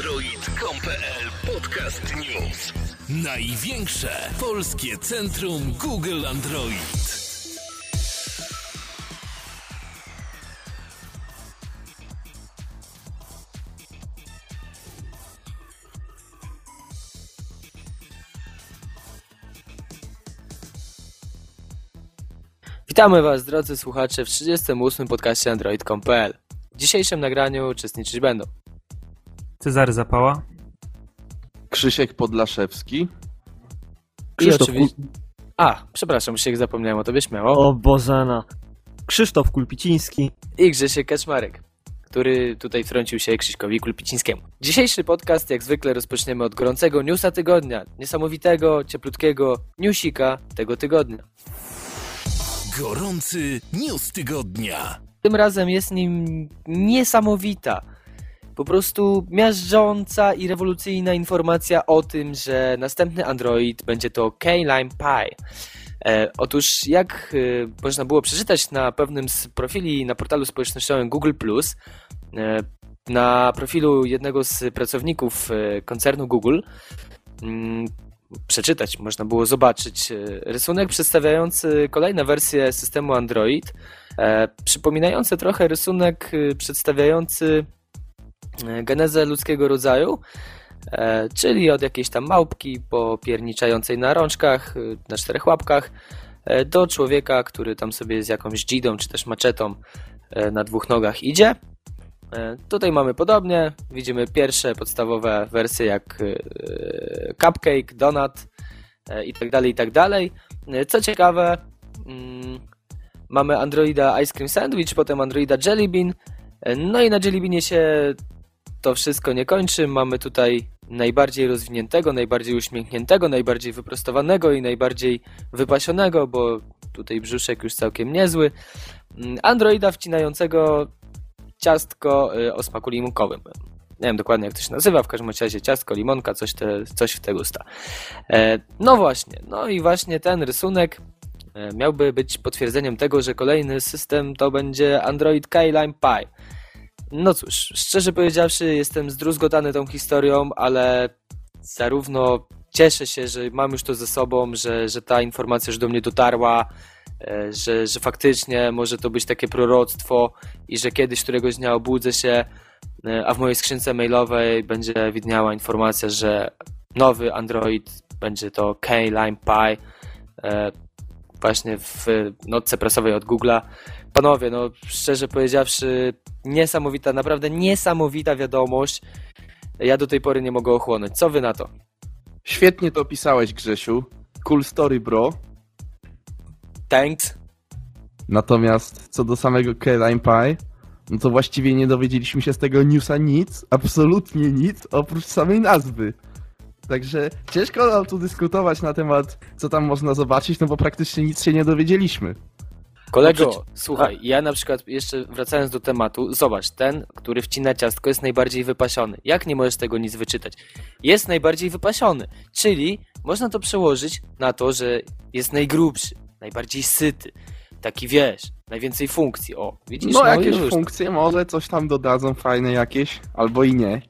Android.com.pl Podcast News. Największe polskie centrum Google Android. Witamy Was, drodzy słuchacze, w 38. podcaście Android.com.pl. W dzisiejszym nagraniu uczestniczyć będą Cezary Zapała. Krzysiek Podlaszewski. i Krzysztof oczywiście... A, przepraszam, się zapomniałem o tobie, śmiało. O Bożena. Krzysztof Kulpiciński. I Grzesiek Kaczmarek, który tutaj wtrącił się Krzyśkowi Kulpicińskiemu. Dzisiejszy podcast, jak zwykle, rozpoczniemy od gorącego newsa tygodnia. Niesamowitego, cieplutkiego newsika tego tygodnia. Gorący news tygodnia. Tym razem jest nim niesamowita, po prostu miażdżąca i rewolucyjna informacja o tym, że następny Android będzie to K-Lime Pie. Otóż, jak e, można było przeczytać na pewnym z profili na portalu społecznościowym Google, e, na profilu jednego z pracowników e, koncernu Google, mm, przeczytać, można było zobaczyć rysunek przedstawiający kolejne wersje systemu Android, przypominający trochę rysunek przedstawiający genezę ludzkiego rodzaju, e, czyli od jakiejś tam małpki popierniczającej na rączkach, e, na czterech łapkach, e, do człowieka, który tam sobie z jakąś dzidą czy też maczetą e, na dwóch nogach idzie. E, Tutaj mamy podobnie, widzimy pierwsze podstawowe wersje jak e, Cupcake, Donut e, i tak tak. E, Co ciekawe, mm, mamy Androida Ice Cream Sandwich, potem Androida Jelly Bean, e, no i na Jelly Beanie się to wszystko nie kończy. Mamy tutaj najbardziej rozwiniętego, najbardziej uśmiechniętego, najbardziej wyprostowanego i najbardziej wypasionego, bo tutaj brzuszek już całkiem niezły. Mm, Androida wcinającego ciastko y, o smaku limonkowym. Nie wiem dokładnie jak to się nazywa, w każdym razie ciastko, limonka, coś, te, coś w te gusta. E, no właśnie, no i właśnie ten rysunek e, miałby być potwierdzeniem tego, że kolejny system to będzie Android K-Lime Pie. No cóż, szczerze powiedziawszy, jestem zdruzgotany tą historią, ale zarówno cieszę się, że mam już to ze sobą, że, że ta informacja już do mnie dotarła, e, że, że faktycznie może to być takie proroctwo i że kiedyś któregoś dnia obudzę się, e, a w mojej skrzynce mailowej będzie widniała informacja, że nowy Android będzie to K-Lime Pie. E, właśnie w notce prasowej od Google'a. Panowie, no szczerze powiedziawszy, niesamowita, naprawdę niesamowita wiadomość. Ja do tej pory nie mogę ochłonąć. Co wy na to? Świetnie to opisałeś, Grzesiu. Cool story, bro. Thanks. Natomiast co do samego K-Lime Pie, no to właściwie nie dowiedzieliśmy się z tego newsa nic, absolutnie nic, oprócz samej nazwy. Także ciężko nam tu dyskutować na temat, co tam można zobaczyć, no bo praktycznie nic się nie dowiedzieliśmy. Kolego, No przecież- słuchaj, ja na przykład jeszcze wracając do tematu, zobacz, ten, który wcina ciastko jest najbardziej wypasiony. Jak nie możesz tego nic wyczytać? Jest najbardziej wypasiony, czyli można to przełożyć na to, że jest najgrubszy, najbardziej syty, taki wiesz, najwięcej funkcji. O, widzisz? No jakieś już. funkcje może coś tam dodadzą fajne jakieś, albo i nie.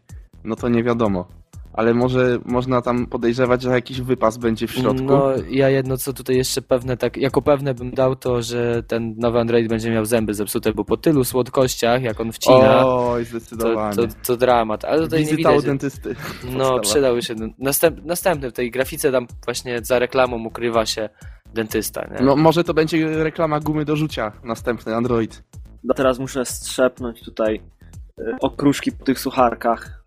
No to nie wiadomo. Ale może można tam podejrzewać, że jakiś wypas będzie w środku. No, ja jedno co tutaj jeszcze pewne, tak, jako pewne bym dał to, że ten nowy Android będzie miał zęby zepsute, bo po tylu słodkościach, jak on wcina, Oj, to, zdecydowanie. to, to dramat. Ale tutaj nie Wizyta u widać. dentysty. No, Podstawa. przydałby się. Następ, następny w tej grafice tam właśnie za reklamą ukrywa się dentysta, nie? No może to będzie reklama gumy do rzucia, następny Android. No teraz muszę strzepnąć tutaj y, okruszki po tych sucharkach.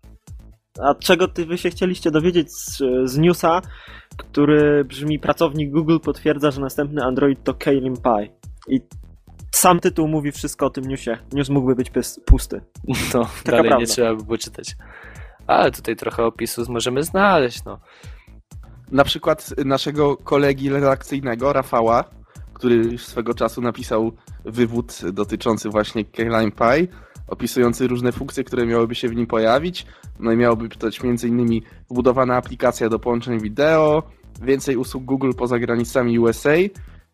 A czego ty wy się chcieliście dowiedzieć z, z newsa, który brzmi pracownik Google potwierdza, że następny Android to Kylin Pie. I sam tytuł mówi wszystko o tym newsie. News mógłby być pusty. No, dalej nie prawda. trzeba by było czytać. Ale tutaj trochę opisu możemy znaleźć, no. Na przykład naszego kolegi redakcyjnego, Rafała, który już swego czasu napisał wywód dotyczący właśnie Keyline Pie, opisujący różne funkcje, które miałyby się w nim pojawić. No i miałoby być m.in. wbudowana aplikacja do połączeń wideo, więcej usług Google poza granicami USA,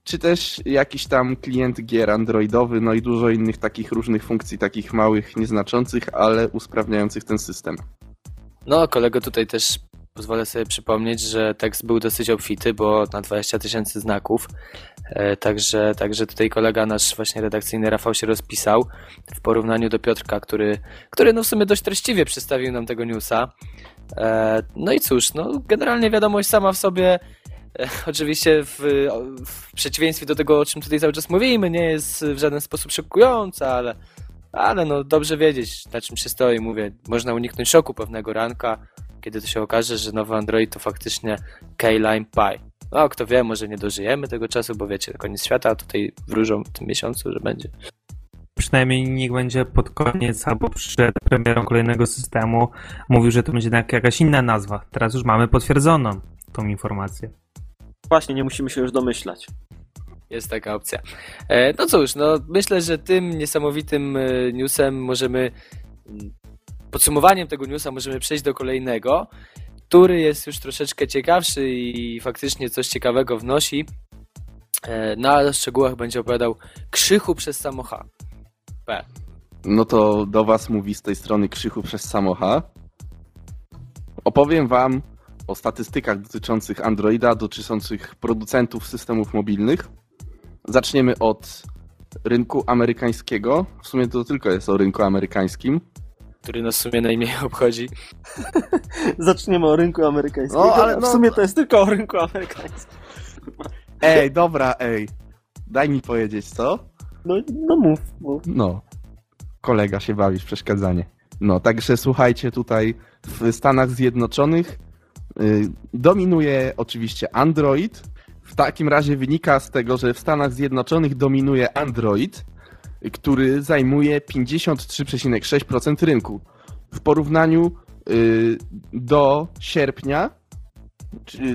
czy też jakiś tam klient gier androidowy, no i dużo innych takich różnych funkcji, takich małych, nieznaczących, ale usprawniających ten system. No, kolego tutaj też pozwolę sobie przypomnieć, że tekst był dosyć obfity, bo na 20 tysięcy znaków. E, Także, także tutaj kolega nasz właśnie redakcyjny Rafał się rozpisał w porównaniu do Piotrka, który, który no w sumie dość treściwie przedstawił nam tego newsa. E, No i cóż, no generalnie wiadomość sama w sobie e, oczywiście w, w przeciwieństwie do tego, o czym tutaj cały czas mówimy, nie jest w żaden sposób szokująca, ale, ale no dobrze wiedzieć, na czym się stoi. Mówię, można uniknąć szoku pewnego ranka, kiedy to się okaże, że nowy Android to faktycznie K-Line Pie. No, kto wie, może nie dożyjemy tego czasu, bo wiecie, koniec świata, a tutaj wróżą w tym miesiącu, że będzie. Przynajmniej niech będzie pod koniec albo przed premierą kolejnego systemu mówił, że to będzie jak- jakaś inna nazwa. Teraz już mamy potwierdzoną tą informację. Właśnie, nie musimy się już domyślać. Jest taka opcja. E, No cóż, no myślę, że tym niesamowitym e, newsem możemy, podsumowaniem tego newsa możemy przejść do kolejnego, który jest już troszeczkę ciekawszy i faktycznie coś ciekawego wnosi. E, Na szczegółach będzie opowiadał Krzychu przez samocha. P. No to do was mówi z tej strony Krzychu przez Samocha. Opowiem wam o statystykach dotyczących Androida, dotyczących producentów systemów mobilnych. Zaczniemy od rynku amerykańskiego. W sumie to tylko jest o rynku amerykańskim. Który nas w sumie najmniej obchodzi. Zaczniemy o rynku amerykańskim. No, ale w no- sumie to jest tylko o rynku amerykańskim. Ej, dobra, ej. Daj mi powiedzieć, co? No, no mów, mów. No. Kolega się bawi w przeszkadzanie. No, także słuchajcie, tutaj w Stanach Zjednoczonych y, dominuje oczywiście Android. W takim razie wynika z tego, że w Stanach Zjednoczonych dominuje Android, który zajmuje 53,6% rynku. W porównaniu y, do sierpnia,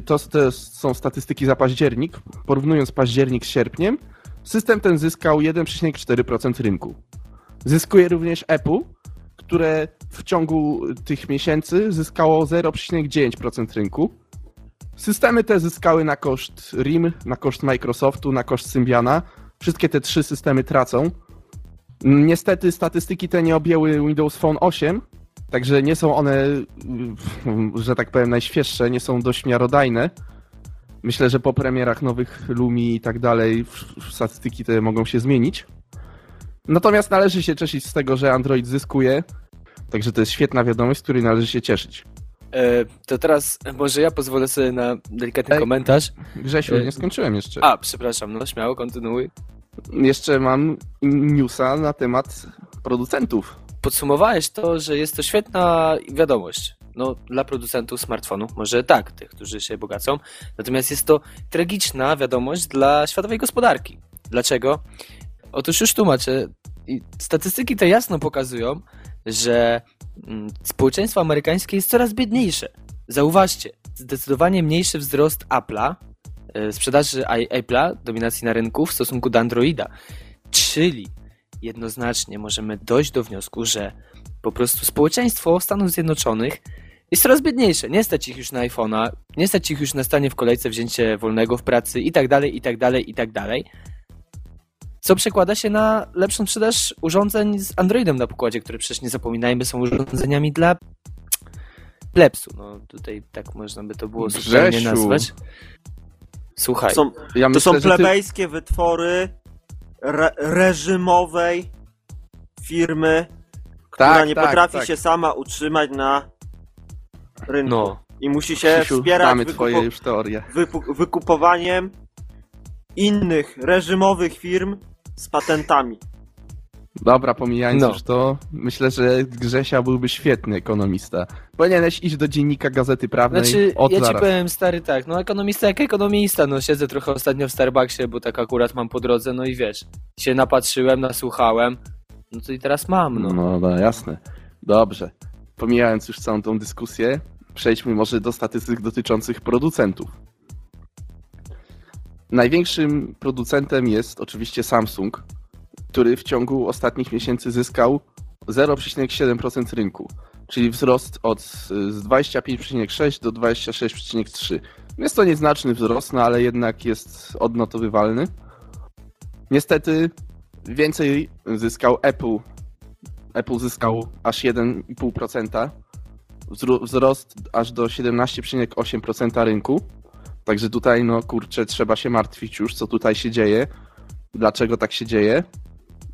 to, to są statystyki za październik, porównując październik z sierpniem, system ten zyskał 1,4% rynku. Zyskuje również Apple, które w ciągu tych miesięcy zyskało 0,9% rynku. Systemy te zyskały na koszt RIM, na koszt Microsoftu, na koszt Symbiana. Wszystkie te trzy systemy tracą. Niestety statystyki te nie objęły Windows Phone 8, także nie są one, że tak powiem, najświeższe, nie są dość miarodajne. Myślę, że po premierach nowych Lumi i tak dalej statystyki te mogą się zmienić. Natomiast należy się cieszyć z tego, że Android zyskuje. Także to jest świetna wiadomość, z której należy się cieszyć. E, To teraz może ja pozwolę sobie na delikatny Ej. komentarz. Grzesiu, E, nie skończyłem jeszcze. A, przepraszam, no śmiało, kontynuuj. Jeszcze mam newsa na temat producentów. Podsumowałeś to, że jest to świetna wiadomość. No, dla producentów smartfonów, może tak, tych, którzy się bogacą. Natomiast jest to tragiczna wiadomość dla światowej gospodarki. Dlaczego? Otóż już tłumaczę. Statystyki te jasno pokazują, że mm, społeczeństwo amerykańskie jest coraz biedniejsze. Zauważcie, zdecydowanie mniejszy wzrost Apple'a, sprzedaży i- Apple'a, dominacji na rynku w stosunku do Androida. Czyli jednoznacznie możemy dojść do wniosku, że po prostu społeczeństwo Stanów Zjednoczonych jest coraz biedniejsze. Nie stać ich już na iPhone'a, nie stać ich już na stanie w kolejce, wzięcie wolnego w pracy i tak dalej, i tak dalej, i tak dalej. Co przekłada się na lepszą sprzedaż urządzeń z Androidem na pokładzie, które przecież nie zapominajmy są urządzeniami dla plebsu. No tutaj tak można by to było zupełnie nazwać. Słuchaj, Są, Ja to myślę, są że ty... plebejskie wytwory re, reżimowej firmy, która Tak, nie tak, potrafi tak. się sama utrzymać na rynku. no, I musi się Krzysiu, wspierać wykupo- twoje już teorie. wypu- wykupowaniem innych reżimowych firm z patentami. Dobra, pomijając No. już to, myślę, że Grzesia byłby świetny ekonomista. Powinieneś iść do dziennika Gazety Prawnej Znaczy, od ja ci zaraz. powiem stary tak, no ekonomista jak ekonomista, no siedzę trochę ostatnio w Starbucksie, bo tak akurat mam po drodze, no i wiesz, się napatrzyłem, nasłuchałem, no to i teraz mam, no. No, no jasne. Dobrze. Pomijając już całą tą dyskusję, przejdźmy może do statystyk dotyczących producentów. Największym producentem jest oczywiście Samsung, który w ciągu ostatnich miesięcy zyskał 0,7% rynku, czyli wzrost od y, z 25,6 do 26,3. Jest to nieznaczny wzrost, no ale jednak jest odnotowywalny. Niestety więcej zyskał Apple Apple zyskał aż 1,5%. wzro- wzrost aż do 17,8% rynku. Także tutaj, no kurczę, trzeba się martwić już, co tutaj się dzieje, dlaczego tak się dzieje.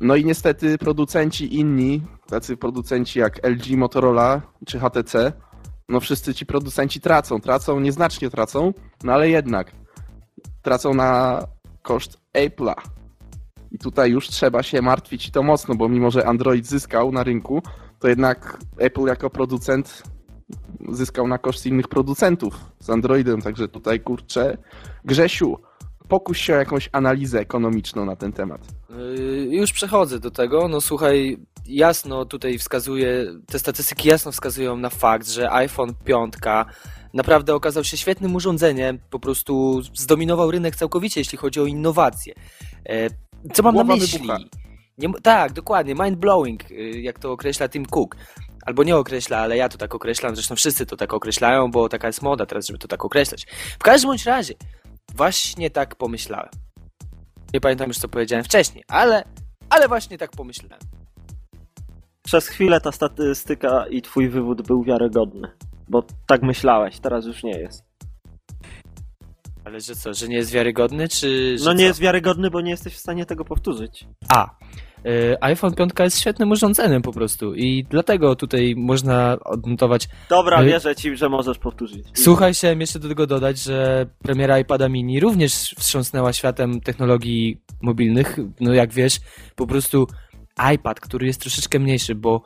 No i niestety producenci inni, tacy producenci jak LG, Motorola czy HTC, no wszyscy ci producenci tracą, tracą, nieznacznie tracą, no ale jednak tracą na koszt Apple'a. I tutaj już trzeba się martwić i to mocno, bo mimo, że Android zyskał na rynku, to jednak Apple jako producent zyskał na koszt innych producentów z Androidem, także tutaj kurczę, Grzesiu, pokuś się o jakąś analizę ekonomiczną na ten temat. Yy, Już przechodzę do tego. No słuchaj, jasno tutaj wskazuje, te statystyki jasno wskazują na fakt, że iPhone 5 naprawdę okazał się świetnym urządzeniem, po prostu zdominował rynek całkowicie, jeśli chodzi o innowacje. E, Co mam na Głowa myśli? wybucha. Nie, tak, dokładnie, mind blowing, y, jak to określa Tim Cook. Albo nie określa, ale ja to tak określam, zresztą wszyscy to tak określają, bo taka jest moda teraz, żeby to tak określać. W każdym bądź razie, właśnie tak pomyślałem. Nie pamiętam już, co powiedziałem wcześniej, ale, ale właśnie tak pomyślałem. Przez chwilę ta statystyka i twój wywód był wiarygodny. Bo tak myślałeś, teraz już nie jest. Ale że co, że nie jest wiarygodny, czy... No nie co? jest wiarygodny, bo nie jesteś w stanie tego powtórzyć. A, iPhone 5 jest świetnym urządzeniem po prostu i dlatego tutaj można odnotować Dobra, No wierzę ci, że możesz powtórzyć. Słuchaj, chciałem jeszcze do tego dodać, że premiera iPada mini również wstrząsnęła światem technologii mobilnych. No jak wiesz, po prostu iPad, który jest troszeczkę mniejszy, bo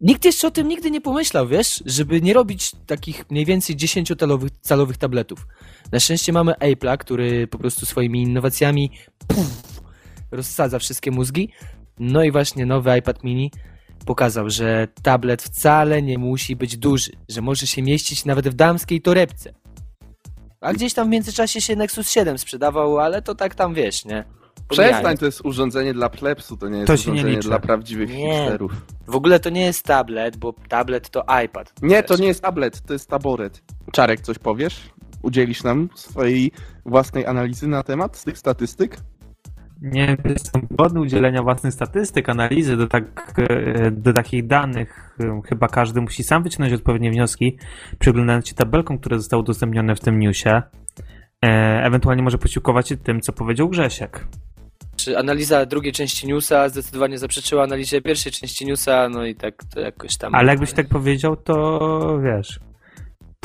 nikt jeszcze o tym nigdy nie pomyślał, wiesz, żeby nie robić takich mniej więcej 10-calowych calowych tabletów. Na szczęście mamy Apple'a, który po prostu swoimi innowacjami puf, rozsadza wszystkie mózgi. No i właśnie nowy iPad mini pokazał, że tablet wcale nie musi być duży, że może się mieścić nawet w damskiej torebce. A gdzieś tam w międzyczasie się Nexus 7 sprzedawał, ale to tak tam wiesz, nie? Przestań, to jest urządzenie dla plebsu, to nie jest To nie urządzenie liczy. dla prawdziwych Nie. hipsterów. W ogóle to nie jest tablet, bo tablet to iPad. Nie, to nie jest tablet, to jest taboret. Czarek, coś powiesz? Udzielisz nam swojej własnej analizy na temat z tych statystyk? Nie jestem godny udzielenia własnych statystyk, analizy do, tak, e, do takich danych. E, Chyba każdy musi sam wyciągnąć odpowiednie wnioski, przyglądając się tabelkom, które zostały udostępnione w tym newsie. E, Ewentualnie może posiłkować się tym, co powiedział Grzesiek. Czy analiza drugiej części newsa zdecydowanie zaprzeczyła analizie pierwszej części newsa, no i tak to jakoś tam... Ale jakbyś tak powiedział, to wiesz,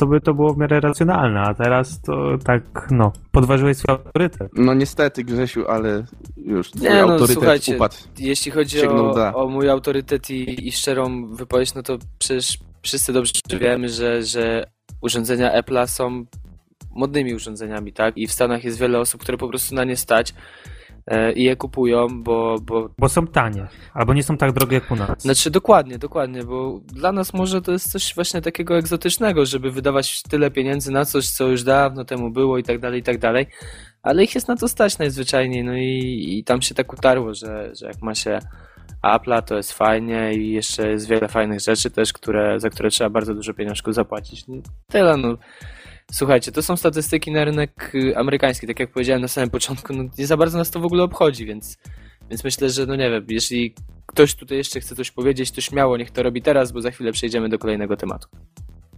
to by to było w miarę racjonalne, a teraz to tak, no, podważyłeś swój autorytet. No niestety, Grzesiu, ale już twój Nie, no, autorytet słuchajcie, upadł. Jeśli chodzi o, o mój autorytet i, i szczerą wypowiedź, no to przecież wszyscy dobrze wiemy, że, że urządzenia Apple'a są modnymi urządzeniami, tak? I w Stanach jest wiele osób, które po prostu na nie stać i je kupują, bo, bo Bo są tanie, albo nie są tak drogie jak u nas. znaczy dokładnie, dokładnie, bo dla nas może to jest coś właśnie takiego egzotycznego, żeby wydawać tyle pieniędzy na coś, co już dawno temu było i tak dalej, i tak dalej, ale ich jest na to stać najzwyczajniej, no i, i tam się tak utarło, że, że jak ma się Apple'a, to jest fajnie i jeszcze jest wiele fajnych rzeczy też, które, za które trzeba bardzo dużo pieniążków zapłacić. No, tyle, no. Słuchajcie, to są statystyki na rynek y, amerykański, tak jak powiedziałem na samym początku, no nie za bardzo nas to w ogóle obchodzi, więc, więc myślę, że no nie wiem, jeśli ktoś tutaj jeszcze chce coś powiedzieć, to śmiało niech to robi teraz, bo za chwilę przejdziemy do kolejnego tematu.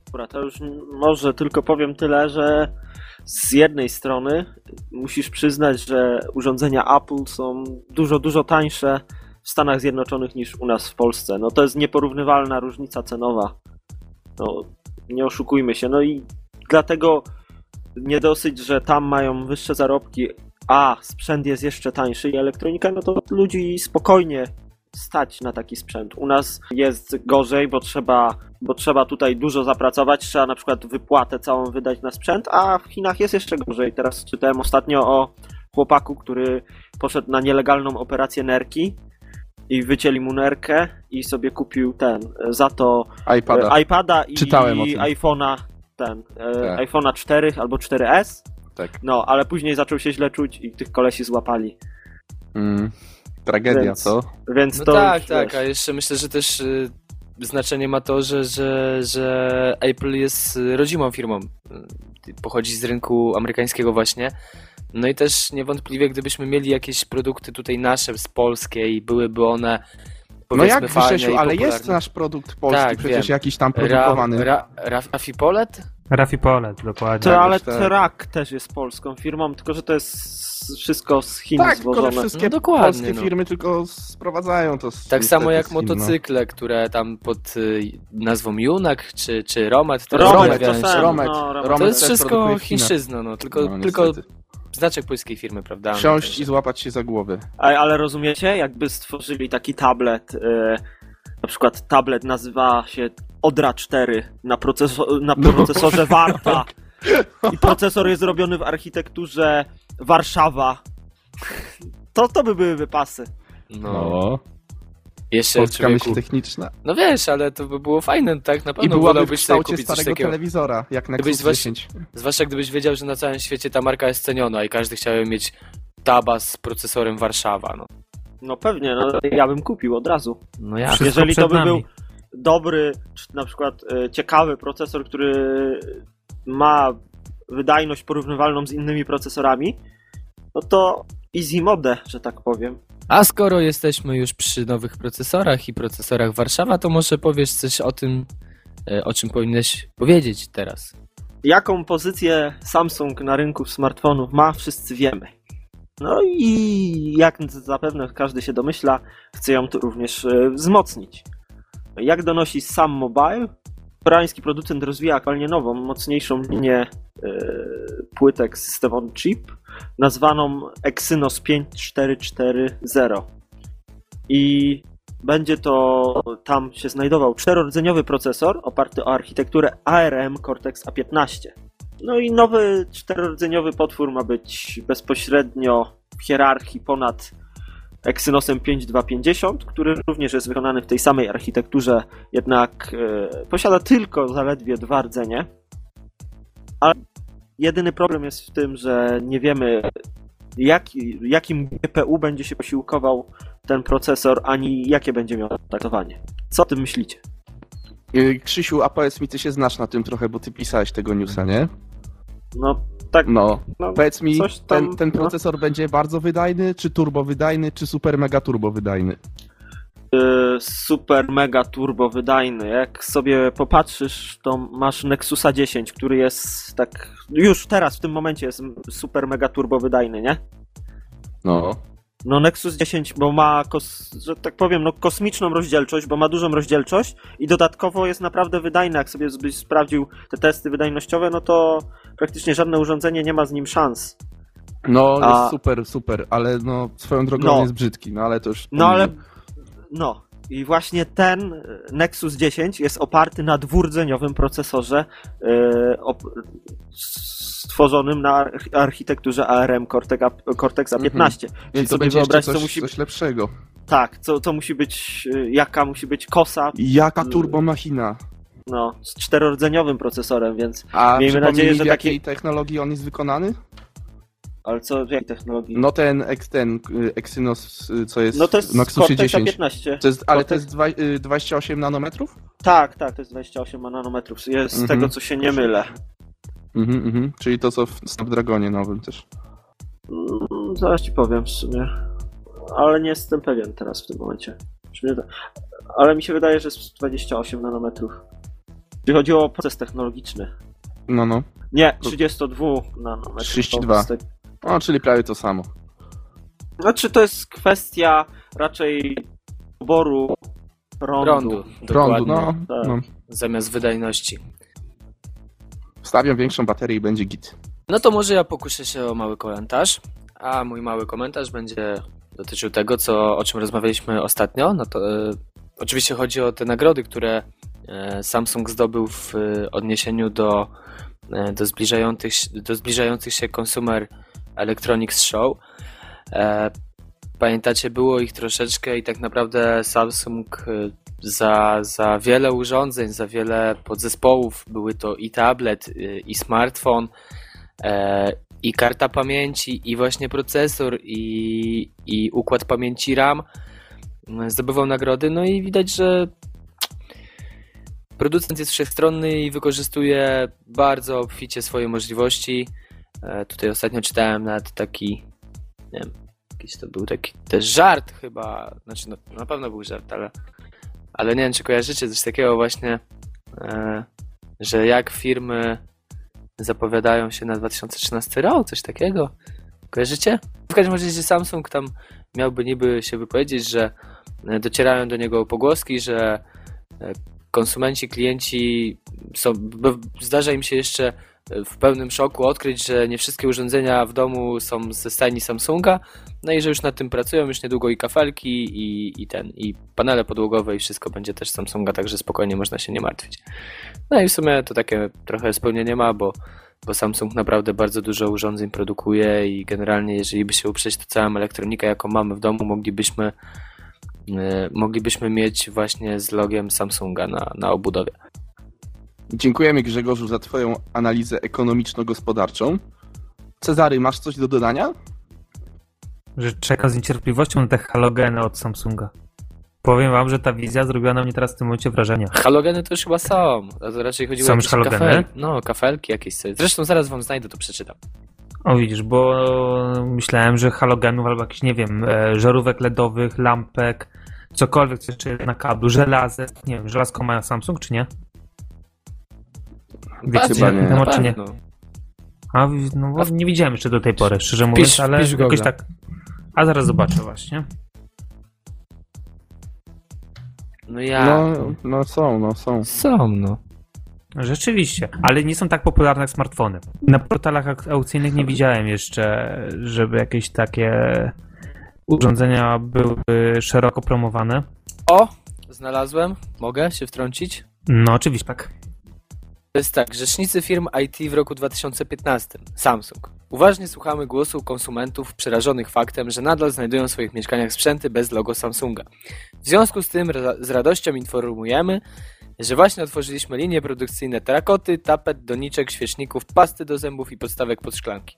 Dobra, to już może tylko powiem tyle, że z jednej strony musisz przyznać, że urządzenia Apple są dużo, dużo tańsze w Stanach Zjednoczonych niż u nas w Polsce. No to jest nieporównywalna różnica cenowa. No, nie oszukujmy się. No i dlatego nie dosyć, że tam mają wyższe zarobki, a sprzęt jest jeszcze tańszy i elektronika, no to ludzi spokojnie stać na taki sprzęt. U nas jest gorzej, bo trzeba, bo trzeba tutaj dużo zapracować, trzeba na przykład wypłatę całą wydać na sprzęt, a w Chinach jest jeszcze gorzej. Teraz czytałem ostatnio o chłopaku, który poszedł na nielegalną operację nerki i wycięli mu nerkę i sobie kupił ten, za to iPada. e, iPada i tym. iPhone'a ten, e, Tak. iPhone'a 4 albo 4S. Tak. No, ale później zaczął się źle czuć i tych kolesi złapali. Mm, tragedia, Więc- co? Więc No to tak, już, tak, wiesz, a jeszcze myślę, że też y, znaczenie ma to, że, że, że Apple jest y, rodzimą firmą. Y, Pochodzi z rynku amerykańskiego właśnie. No i też niewątpliwie, gdybyśmy mieli jakieś produkty tutaj nasze, z polskie i byłyby one No jak Grzesiu, ale jest nasz produkt polski Tak, przecież wiem. jakiś tam Ra, produkowany. ra, Rafi Polet? Rafi Polet, dokładnie. To, ale tak. Trak też jest polską firmą, tylko że to jest wszystko z Chin tak, tylko że zwożone. wszystkie No dokładnie, polskie no. firmy tylko sprowadzają to z, Tak samo jak no. motocykle, które tam pod y, nazwą Junak czy, czy Romet. to Romet, rozmawiałem to Romet, no, Romet. Romet To jest wszystko chińszczyzna, no, tylko, No, tylko niestety. Znaczek polskiej firmy, prawda? Wsiąść Także- i złapać się za głowę. Ale, ale rozumiecie, jakby stworzyli taki tablet, e, na przykład tablet nazywa się Odra 4 na, proceso- na No. procesorze Warta i procesor jest zrobiony w architekturze Warszawa. To, to by były wypasy. No. Jeszcze Polska człowieku. myśl techniczna. No wiesz, ale to by było fajne, tak? Na I pewno w wolałbyś sobie kształcie kupić starego takiego. telewizora, jak na Gdybyś 10. Zwłaszcza gdybyś wiedział, że na całym świecie ta marka jest ceniona i każdy chciałby mieć taba z procesorem Warszawa, no. No pewnie, no, ja bym kupił od razu. No ja. Wszystko Jeżeli to by nami. był dobry, czy na przykład e, ciekawy procesor, który ma wydajność porównywalną z innymi procesorami, no to easy mode, że tak powiem. A skoro jesteśmy już przy nowych procesorach i procesorach Warszawa, to może powiesz coś o tym, e, o czym powinieneś powiedzieć teraz. Jaką pozycję Samsung na rynku smartfonów ma, wszyscy wiemy. No i jak zapewne każdy się domyśla, chce ją to również e, wzmocnić. Jak donosi Sam Mobile, koreański producent rozwija aktualnie nową, mocniejszą linię e, płytek System Chip, nazwaną Exynos 5440. I będzie to tam się znajdował czterordzeniowy procesor oparty o architekturę ARM Cortex A15. No i nowy czterordzeniowy potwór ma być bezpośrednio w hierarchii ponad Exynosem 5250, który również jest wykonany w tej samej architekturze, jednak e, posiada tylko zaledwie dwa rdzenie. Ale jedyny problem jest w tym, że nie wiemy jaki, jakim GPU będzie się posiłkował ten procesor, ani jakie będzie miał traktowanie. Co o tym myślicie? Y, Krzysiu, a powiedz mi, ty się znasz na tym trochę, bo ty pisałeś tego newsa, nie? No tak, No. no, Powiedz mi, tam, ten, ten no. procesor będzie bardzo wydajny, czy turbo wydajny, czy super mega turbo wydajny? Y, super mega turbo wydajny. Jak sobie popatrzysz, to masz Nexusa 10, który jest tak już teraz w tym momencie jest super mega turbo wydajny, nie? No. No Nexus 10, bo ma, kos, że tak powiem, no kosmiczną rozdzielczość, bo ma dużą rozdzielczość i dodatkowo jest naprawdę wydajny. Jak sobie byś sprawdził te testy wydajnościowe, no to praktycznie żadne urządzenie nie ma z nim szans. No, A- jest super, super, ale no, swoją drogą No. jest brzydki, no ale to już... No ale. No. I właśnie ten e, Nexus 10 jest oparty na dwurdzeniowym procesorze op, stworzonym na arch- architekturze ARM Cortex, Cortex A15. Mhm. Więc sobie będzie wyobraź, jeszcze co coś, musi coś lepszego. Tak, co, co musi być, e, jaka musi być kosa, Jaka turbo machina? no, z czterordzeniowym procesorem, więc. A Miejmy nadzieję, że w jakiej technologii on jest wykonany? Ale co, w jakiej technologii? No ten, ex- ten y, Exynos, y, co jest, No to jest Cortex 10. A15. To jest, ale Cortex- to jest dwa, y, 28 nanometrów? Tak, tak, to jest 28 nanometrów. Jest z Mhm. tego, co się nie mylę. Mhm, mhm. Czyli to co w Snapdragonie nowym też. Mm, Zaraz ci powiem w sumie. Ale nie jestem pewien teraz w tym momencie. Ale mi się wydaje, że jest 28 nanometrów. Jeśli chodzi o proces technologiczny. No, no. Nie, 32 nanometrów. 32. To jest- O, czyli prawie to samo. Znaczy to jest kwestia raczej poboru prądu. Prądu, Prądu, dokładnie, no, tak. no. zamiast wydajności. Wstawiam większą baterię i będzie git. No to może ja pokuszę się o mały komentarz, a mój mały komentarz będzie dotyczył tego, co, o czym rozmawialiśmy ostatnio. No to e, oczywiście chodzi o te nagrody, które e, Samsung zdobył w e, odniesieniu do, do, zbliżających, się- do zbliżających się Consumer Electronics Show. E, pamiętacie, było ich troszeczkę i tak naprawdę Samsung e, za, za wiele urządzeń, za wiele podzespołów, były to i tablet, e, i smartfon, i karta pamięci, i właśnie procesor, i, i układ pamięci RAM m, zdobywał nagrody. No i widać, że producent jest wszechstronny i wykorzystuje bardzo obficie swoje możliwości. E, tutaj ostatnio czytałem nawet taki, nie wiem, jakiś to był taki też żart chyba, znaczy no, na pewno był żart, ale, ale nie wiem, czy kojarzycie coś takiego właśnie, e, że jak firmy zapowiadają się na 2013 rok, coś takiego. Kojarzycie? W każdym razie Samsung tam miałby niby się wypowiedzieć, że e, docierają do niego pogłoski, że e, konsumenci, klienci są, zdarza im się jeszcze w pełnym szoku odkryć, że nie wszystkie urządzenia w domu są ze stajni Samsunga, no i że już nad tym pracują, już niedługo i kafelki, i, i ten, i panele podłogowe, i wszystko będzie też Samsunga, także spokojnie można się nie martwić. No i w sumie to takie trochę spełnienie ma, bo, bo Samsung naprawdę bardzo dużo urządzeń produkuje i generalnie jeżeli by się uprzeć, to całą elektronikę, jaką mamy w domu, moglibyśmy e, moglibyśmy mieć właśnie z logiem Samsunga na, na obudowie. Dziękujemy Grzegorzu za Twoją analizę ekonomiczno-gospodarczą. Cezary, masz coś do dodania? Że czeka z niecierpliwością na te halogeny od Samsunga. Powiem wam, że ta wizja zrobiła na mnie teraz w tym momencie wrażenie. Halogeny to już chyba są. A raczej chodziło Są o halogeny? Kafel... No, kafelki jakieś sobie. Zresztą zaraz wam znajdę, to przeczytam. O widzisz, bo myślałem, że halogenów albo jakichś, nie wiem, e, żarówek LEDowych, lampek, cokolwiek, co jeszcze na kablu, żelazę, nie wiem, żelazko mają Samsung, czy nie? Wiecie, Chyba nie. temat, czy nie? A, no, nie widziałem jeszcze do tej pory, szczerze mówiąc, ale wpisz w jakoś tak... A zaraz zobaczę właśnie. No ja. No, no są, no są. Są, no. Rzeczywiście, ale nie są tak popularne jak smartfony. Na portalach auk- aukcyjnych nie widziałem jeszcze, żeby jakieś takie urządzenia były szeroko promowane. O! Znalazłem. Mogę się wtrącić? No oczywiście tak. To jest tak, rzecznicy firm IT w roku 2015. Samsung. Uważnie słuchamy głosu konsumentów przerażonych faktem, że nadal znajdują w swoich mieszkaniach sprzęty bez logo Samsunga. W związku z tym ra- z radością informujemy, że właśnie otworzyliśmy linie produkcyjne terakoty, tapet, doniczek, świeczników, pasty do zębów i podstawek pod szklanki.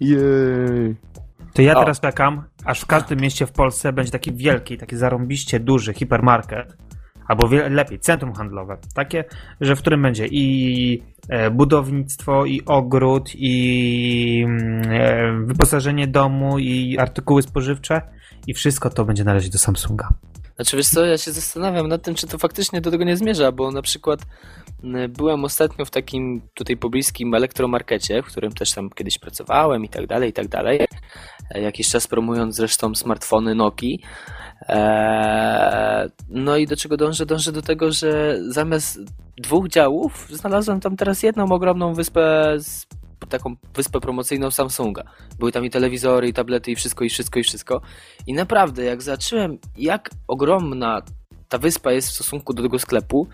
Jej. To ja O. teraz czekam, aż w każdym mieście w Polsce będzie taki wielki, taki zarąbiście duży hipermarket, albo lepiej, centrum handlowe. Takie, że w którym będzie i e, budownictwo, i ogród, i mm, e, wyposażenie domu, i artykuły spożywcze, i wszystko to będzie należeć do Samsunga. Znaczy wiesz co, ja się zastanawiam nad tym, czy to faktycznie do tego nie zmierza, bo na przykład byłem ostatnio w takim tutaj pobliskim elektromarkecie, w którym też tam kiedyś pracowałem i tak dalej, i tak dalej. E, Jakiś czas promując zresztą smartfony Nokii. Eee, no i do czego dążę? Dążę do tego, że zamiast dwóch działów znalazłem tam teraz jedną ogromną wyspę z taką wyspę promocyjną Samsunga. Były tam i telewizory, i tablety, i wszystko, i wszystko, i wszystko. I naprawdę, jak zacząłem, jak ogromna ta wyspa jest w stosunku do tego sklepu,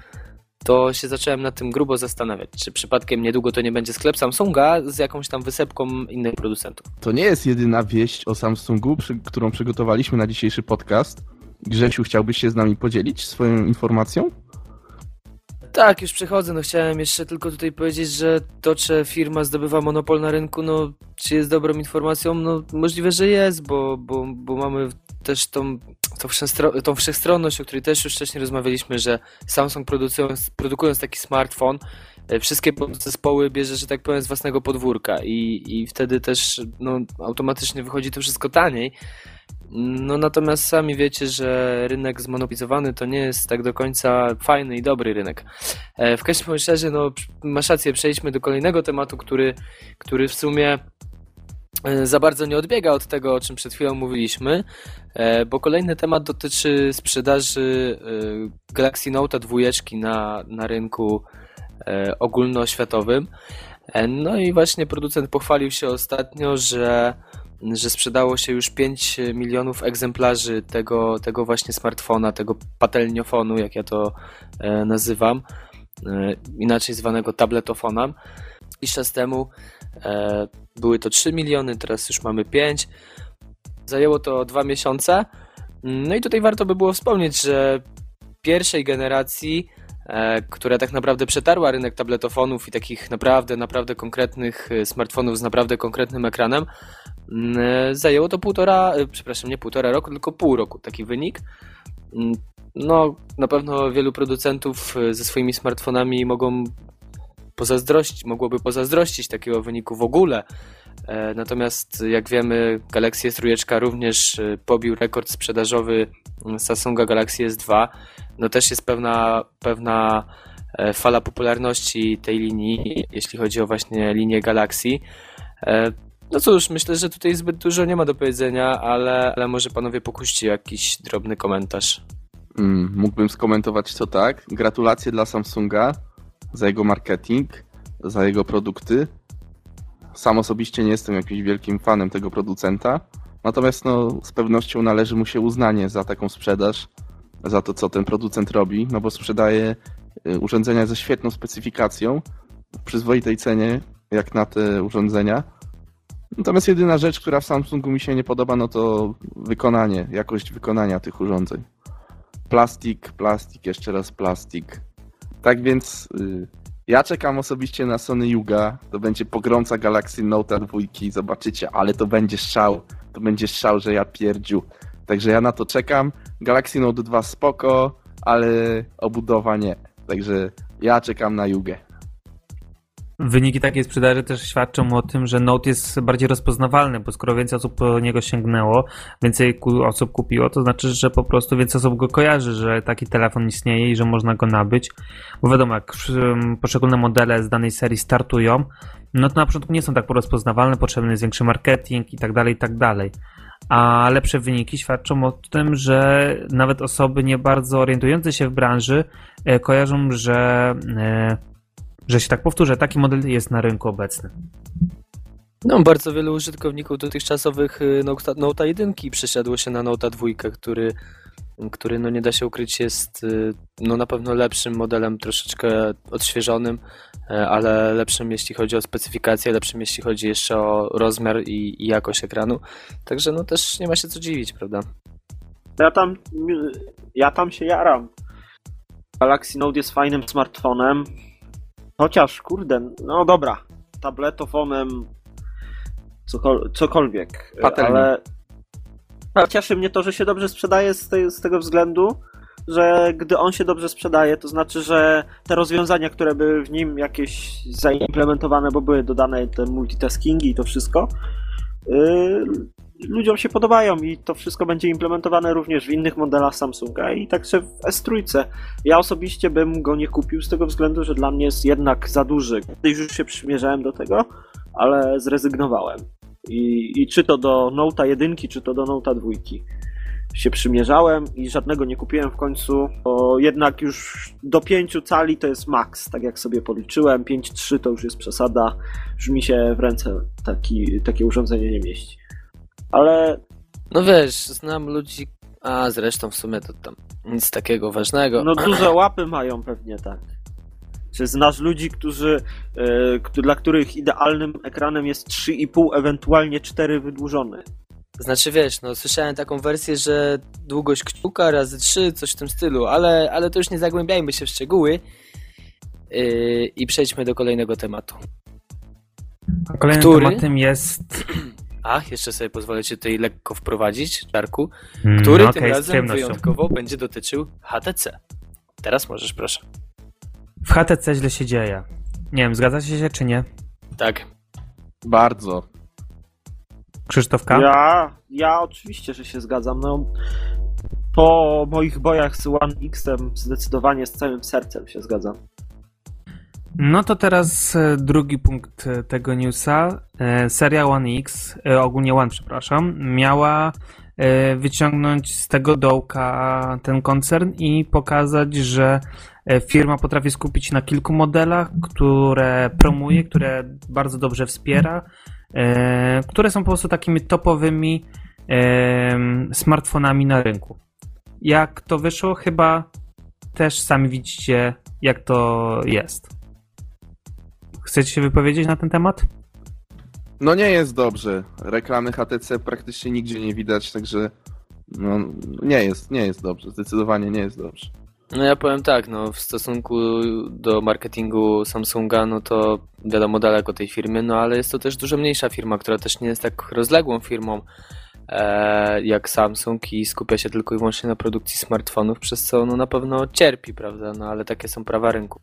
to się zacząłem nad tym grubo zastanawiać, czy przypadkiem niedługo to nie będzie sklep Samsunga z jakąś tam wysepką innych producentów. To nie jest jedyna wieść o Samsungu, przy, którą przygotowaliśmy na dzisiejszy podcast. Grzesiu, chciałbyś się z nami podzielić swoją informacją? Tak, już przechodzę. No chciałem jeszcze tylko tutaj powiedzieć, że to, czy firma zdobywa monopol na rynku, no czy jest dobrą informacją? No możliwe, że jest, bo, bo, bo mamy też tą, tą, tą wszechstronność, o której też już wcześniej rozmawialiśmy, że Samsung produkując, produkując taki smartfon, e, wszystkie zespoły bierze, że tak powiem, z własnego podwórka i, i wtedy też no, automatycznie wychodzi to wszystko taniej. No natomiast sami wiecie, że rynek zmonopolizowany to nie jest tak do końca fajny i dobry rynek. E, W każdym razie, no masz rację, przejdźmy do kolejnego tematu, który, który w sumie za bardzo nie odbiega od tego, o czym przed chwilą mówiliśmy, e, bo kolejny temat dotyczy sprzedaży e, Galaxy Note 2 na, na rynku e, ogólnoświatowym. E, No i właśnie producent pochwalił się ostatnio, że że sprzedało się już 5 milionów egzemplarzy tego, tego właśnie smartfona, tego patelniofonu, jak ja to e, nazywam, e, inaczej zwanego tabletofonem. Jakiś czas temu e, były to 3 miliony, teraz już mamy 5. Zajęło to 2 miesiące. No i tutaj warto by było wspomnieć, że pierwszej generacji, e, która tak naprawdę przetarła rynek tabletofonów i takich naprawdę, naprawdę konkretnych e, smartfonów z naprawdę konkretnym ekranem, Mm, Zajęło to półtora, przepraszam, nie półtora roku, tylko pół roku taki wynik. Mm, No, na pewno wielu producentów ze swoimi smartfonami mogą pozazdrościć, mogłoby pozazdrościć takiego wyniku w ogóle, E, natomiast jak wiemy, Galaxy S3 również e, pobił rekord sprzedażowy Samsunga Galaxy S2. No też jest pewna, pewna e, fala popularności tej linii, jeśli chodzi o właśnie linię Galaxy. No cóż, myślę, że tutaj zbyt dużo nie ma do powiedzenia, ale, ale może panowie pokuście jakiś drobny komentarz. Mm, mógłbym skomentować to tak. Gratulacje dla Samsunga za jego marketing, za jego produkty. Sam osobiście nie jestem jakimś wielkim fanem tego producenta, natomiast no, z pewnością należy mu się uznanie za taką sprzedaż, za to, co ten producent robi, no bo sprzedaje y, urządzenia ze świetną specyfikacją, w przyzwoitej cenie, jak na te urządzenia. Natomiast jedyna rzecz, która w Samsungu mi się nie podoba, no to wykonanie, jakość wykonania tych urządzeń. Plastik, plastik, jeszcze raz plastik. Tak więc y, ja czekam osobiście na Sony Yuga. To będzie pogromca Galaxy Note 2. Zobaczycie, ale to będzie szał. To będzie szał, że ja pierdziu. Także ja na to czekam. Galaxy Note 2 spoko, ale obudowa nie. Także ja czekam na Jugę. Wyniki takiej sprzedaży też świadczą o tym, że Note jest bardziej rozpoznawalny, bo skoro więcej osób po niego sięgnęło, więcej osób kupiło, to znaczy, że po prostu więcej osób go kojarzy, że taki telefon istnieje i że można go nabyć. Bo wiadomo, jak poszczególne modele z danej serii startują, no to na początku nie są tak rozpoznawalne, potrzebny jest większy marketing i tak dalej, i tak dalej. A lepsze wyniki świadczą o tym, że nawet osoby nie bardzo orientujące się w branży e, kojarzą, że e, że się tak powtórzę, taki model jest na rynku obecny. No, bardzo wielu użytkowników dotychczasowych y, Note, Note 1 przesiadło się na Note 2, który, który no nie da się ukryć jest y, no na pewno lepszym modelem, troszeczkę odświeżonym, e, ale lepszym jeśli chodzi o specyfikację, lepszym jeśli chodzi jeszcze o rozmiar i, i jakość ekranu. Także no też nie ma się co dziwić, prawda? Ja tam, ja tam się jaram. Galaxy Note jest fajnym smartfonem, Chociaż, kurde, no dobra, tabletofonem, cokol cokolwiek, Patelni. ale cieszy mnie to, że się dobrze sprzedaje z, z tego względu, że gdy on się dobrze sprzedaje, to znaczy, że te rozwiązania, które były w nim jakieś zaimplementowane, bo były dodane te multitaskingi i to wszystko, yy, ludziom się podobają i to wszystko będzie implementowane również w innych modelach Samsunga i także w S3. Ja osobiście bym go nie kupił z tego względu, że dla mnie jest jednak za duży. Kiedyś już się przymierzałem do tego, ale zrezygnowałem. I, i czy to do Note'a 1, czy to do Note'a 2 się przymierzałem i żadnego nie kupiłem w końcu, bo jednak już do 5 cali to jest maks, tak jak sobie policzyłem, 5.3 to już jest przesada, już mi się w ręce taki, takie urządzenie nie mieści ale... No wiesz, znam ludzi, a zresztą w sumie to tam nic takiego ważnego. No duże łapy mają pewnie, tak. Czy znasz ludzi, którzy, yy, dla których idealnym ekranem jest 3,5, ewentualnie 4 wydłużony? Znaczy wiesz, no słyszałem taką wersję, że długość kciuka razy 3, coś w tym stylu, ale, ale to już nie zagłębiajmy się w szczegóły yy, i przejdźmy do kolejnego tematu. Kolejnym Który... tematem jest a, jeszcze sobie pozwolę cię tutaj lekko wprowadzić, Czarku, mm, który mm, okay, tym razem wyjątkowo będzie dotyczył HTC. Teraz możesz, proszę. W HTC źle się dzieje. Nie wiem, zgadzacie się czy nie? Tak. Bardzo. Krzysztofka? Ja, ja oczywiście, że się zgadzam. No, po moich bojach z One X zdecydowanie z całym sercem się zgadzam. No to teraz e, drugi punkt e, tego newsa. E, seria One X, ogólnie One, przepraszam, miała wyciągnąć z tego dołka ten koncern i pokazać, że firma potrafi skupić na kilku modelach, które promuje, które bardzo dobrze wspiera, które są po prostu takimi topowymi smartfonami na rynku. Jak to wyszło? Chyba też sami widzicie, jak to jest. Chcecie się wypowiedzieć na ten temat? No nie jest dobrze. Reklamy HTC praktycznie nigdzie nie widać, także no, nie jest, nie jest dobrze. Zdecydowanie nie jest dobrze. No ja powiem tak, no w stosunku do marketingu Samsunga, no to wiadomo daleko tej firmy, no ale jest to też dużo mniejsza firma, która też nie jest tak rozległą firmą e, jak Samsung i skupia się tylko i wyłącznie na produkcji smartfonów, przez co no na pewno cierpi, prawda, no ale takie są prawa rynku.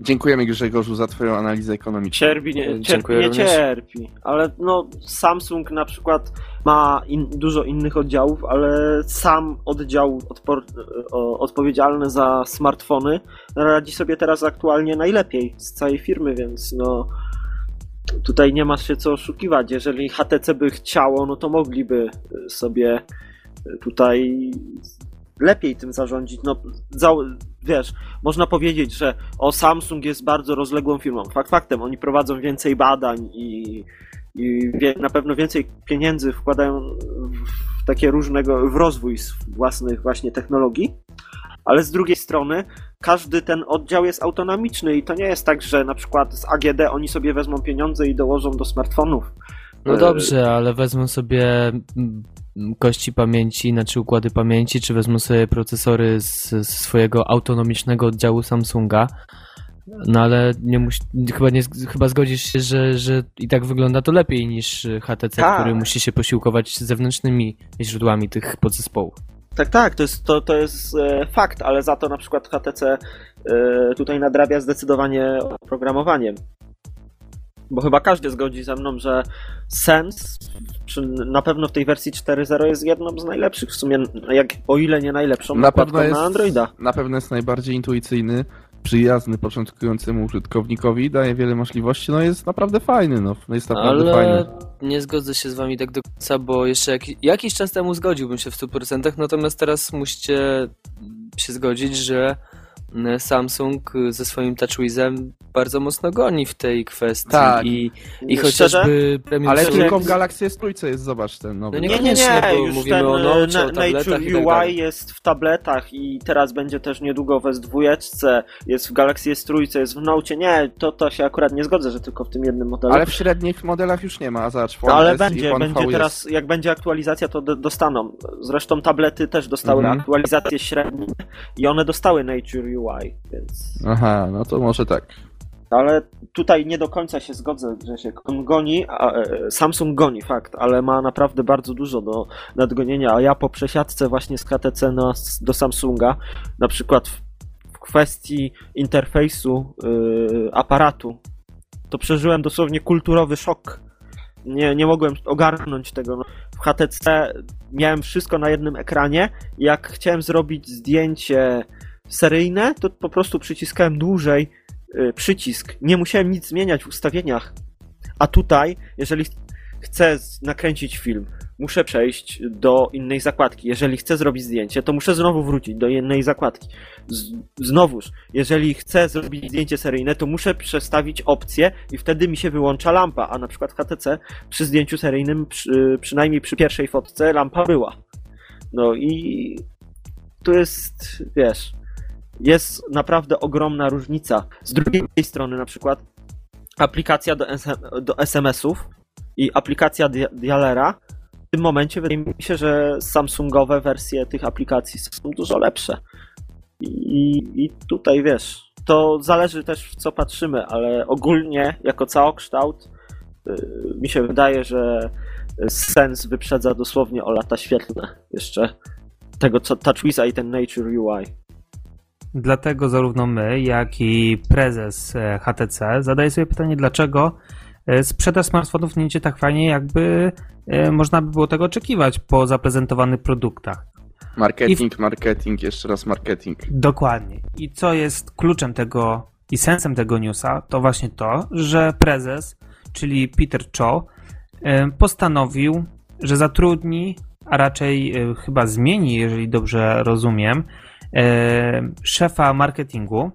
Dziękujemy Grzegorzu za twoją analizę ekonomiczną. Cierpi, nie, cierpi, Dziękuję nie również. cierpi. Ale no, Samsung na przykład ma in, dużo innych oddziałów, ale sam oddział odpor, o, odpowiedzialny za smartfony radzi sobie teraz aktualnie najlepiej z całej firmy, więc no tutaj nie ma się co oszukiwać. Jeżeli HTC by chciało, no to mogliby sobie tutaj lepiej tym zarządzić. No, za, wiesz, można powiedzieć, że o Samsung jest bardzo rozległą firmą. Fakt faktem, oni prowadzą więcej badań i, i wie, na pewno więcej pieniędzy wkładają w takie różnego, w rozwój własnych właśnie technologii. Ale z drugiej strony każdy ten oddział jest autonomiczny i to nie jest tak, że na przykład z AGD oni sobie wezmą pieniądze i dołożą do smartfonów. No E, dobrze, ale wezmą sobie kości pamięci, znaczy układy pamięci, czy wezmą sobie procesory z, z swojego autonomicznego oddziału Samsunga. No ale nie musi, chyba, nie, chyba zgodzisz się, że, że i tak wygląda to lepiej niż HTC, Tak. który musi się posiłkować zewnętrznymi źródłami tych podzespołów. Tak, tak, to jest, to, to jest e, fakt, ale za to na przykład HTC e, tutaj nadrabia zdecydowanie oprogramowaniem. Bo chyba każdy zgodzi ze mną, że Sense przy, na pewno w tej wersji 4.0 jest jedną z najlepszych, w sumie, jak, o ile nie najlepszą, Na pewno jest, na Androida. na pewno jest najbardziej intuicyjny, przyjazny początkującemu użytkownikowi, daje wiele możliwości, no jest naprawdę fajny, no jest naprawdę Ale fajny. nie zgodzę się z wami tak do końca, bo jeszcze jakiś, jakiś czas temu zgodziłbym się w 100%, natomiast teraz musicie się zgodzić, że Samsung ze swoim TouchWizem bardzo mocno goni w tej kwestii Tak. i, i chociażby premium Ale tylko w Galaxy S3 jest, zobacz ten nowy. No nie- Nie, nie, bo już mówimy ten o e, Note, o na- tabletach Nature i tak UI jest w tabletach i teraz będzie też niedługo w S2, jest w Galaxy S3, jest w Note. Nie, to, to się akurat nie zgodzę, że tylko w tym jednym modelu. Ale w średnich modelach już nie ma, a zobacz, No, ale S będzie, będzie teraz, jak będzie aktualizacja, to dostaną. Zresztą tablety też dostały Mhm. aktualizacje średnie i one dostały Nature UI, więc... Aha, no to może tak. Ale tutaj nie do końca się zgodzę, że się on goni, a, e, Samsung goni, fakt, ale ma naprawdę bardzo dużo do nadgonienia, a ja po przesiadce właśnie z HTC na, do Samsunga, na przykład w, w kwestii interfejsu y, aparatu, to przeżyłem dosłownie kulturowy szok. Nie, nie mogłem ogarnąć tego. No, W HTC miałem wszystko na jednym ekranie jak chciałem zrobić zdjęcie seryjne, to po prostu przyciskałem dłużej y, przycisk. Nie musiałem nic zmieniać w ustawieniach. A tutaj, jeżeli ch- chcę nakręcić film, muszę przejść do innej zakładki. Jeżeli chcę zrobić zdjęcie, to muszę znowu wrócić do innej zakładki. Z, znowuż, jeżeli chcę zrobić zdjęcie seryjne, to muszę przestawić opcję i wtedy mi się wyłącza lampa. A na przykład w HTC przy zdjęciu seryjnym, przy, przynajmniej przy pierwszej fotce, lampa była. No i tu jest, wiesz, jest naprawdę ogromna różnica. Z drugiej strony, na przykład, aplikacja do, do SMS-ów i aplikacja dia- dialera. W tym momencie wydaje mi się, że Samsungowe wersje tych aplikacji są dużo lepsze. I, I tutaj wiesz, to zależy też w co patrzymy, ale ogólnie, jako całokształt, yy, mi się wydaje, że Sens wyprzedza dosłownie o lata świetlne jeszcze tego co TouchWiza i ten Nature UI. Dlatego zarówno my, jak i prezes e, HTC zadaje sobie pytanie, dlaczego e, sprzedaż smartfonów nie idzie tak fajnie, jakby e, można by było tego oczekiwać po zaprezentowanych produktach. Marketing, marketing, jeszcze raz marketing. Dokładnie. I co jest kluczem tego i sensem tego newsa, to właśnie to, że prezes, czyli Peter Cho, postanowił, że zatrudni, a raczej chyba zmieni, jeżeli dobrze rozumiem, szefa marketingu,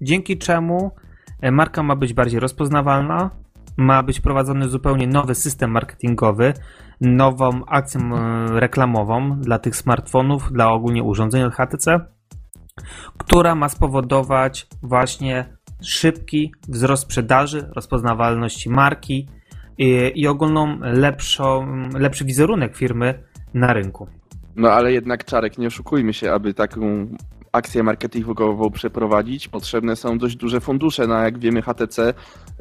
dzięki czemu e, marka ma być bardziej rozpoznawalna, ma być prowadzony zupełnie nowy system marketingowy, nową akcję e, reklamową dla tych smartfonów, dla ogólnie urządzeń od HTC, która ma spowodować właśnie szybki wzrost sprzedaży, rozpoznawalności marki i, i ogólną lepszą, lepszy wizerunek firmy na rynku. No ale jednak Czarek, nie oszukujmy się, aby taką akcję marketingową przeprowadzić, potrzebne są dość duże fundusze. No, jak wiemy, HTC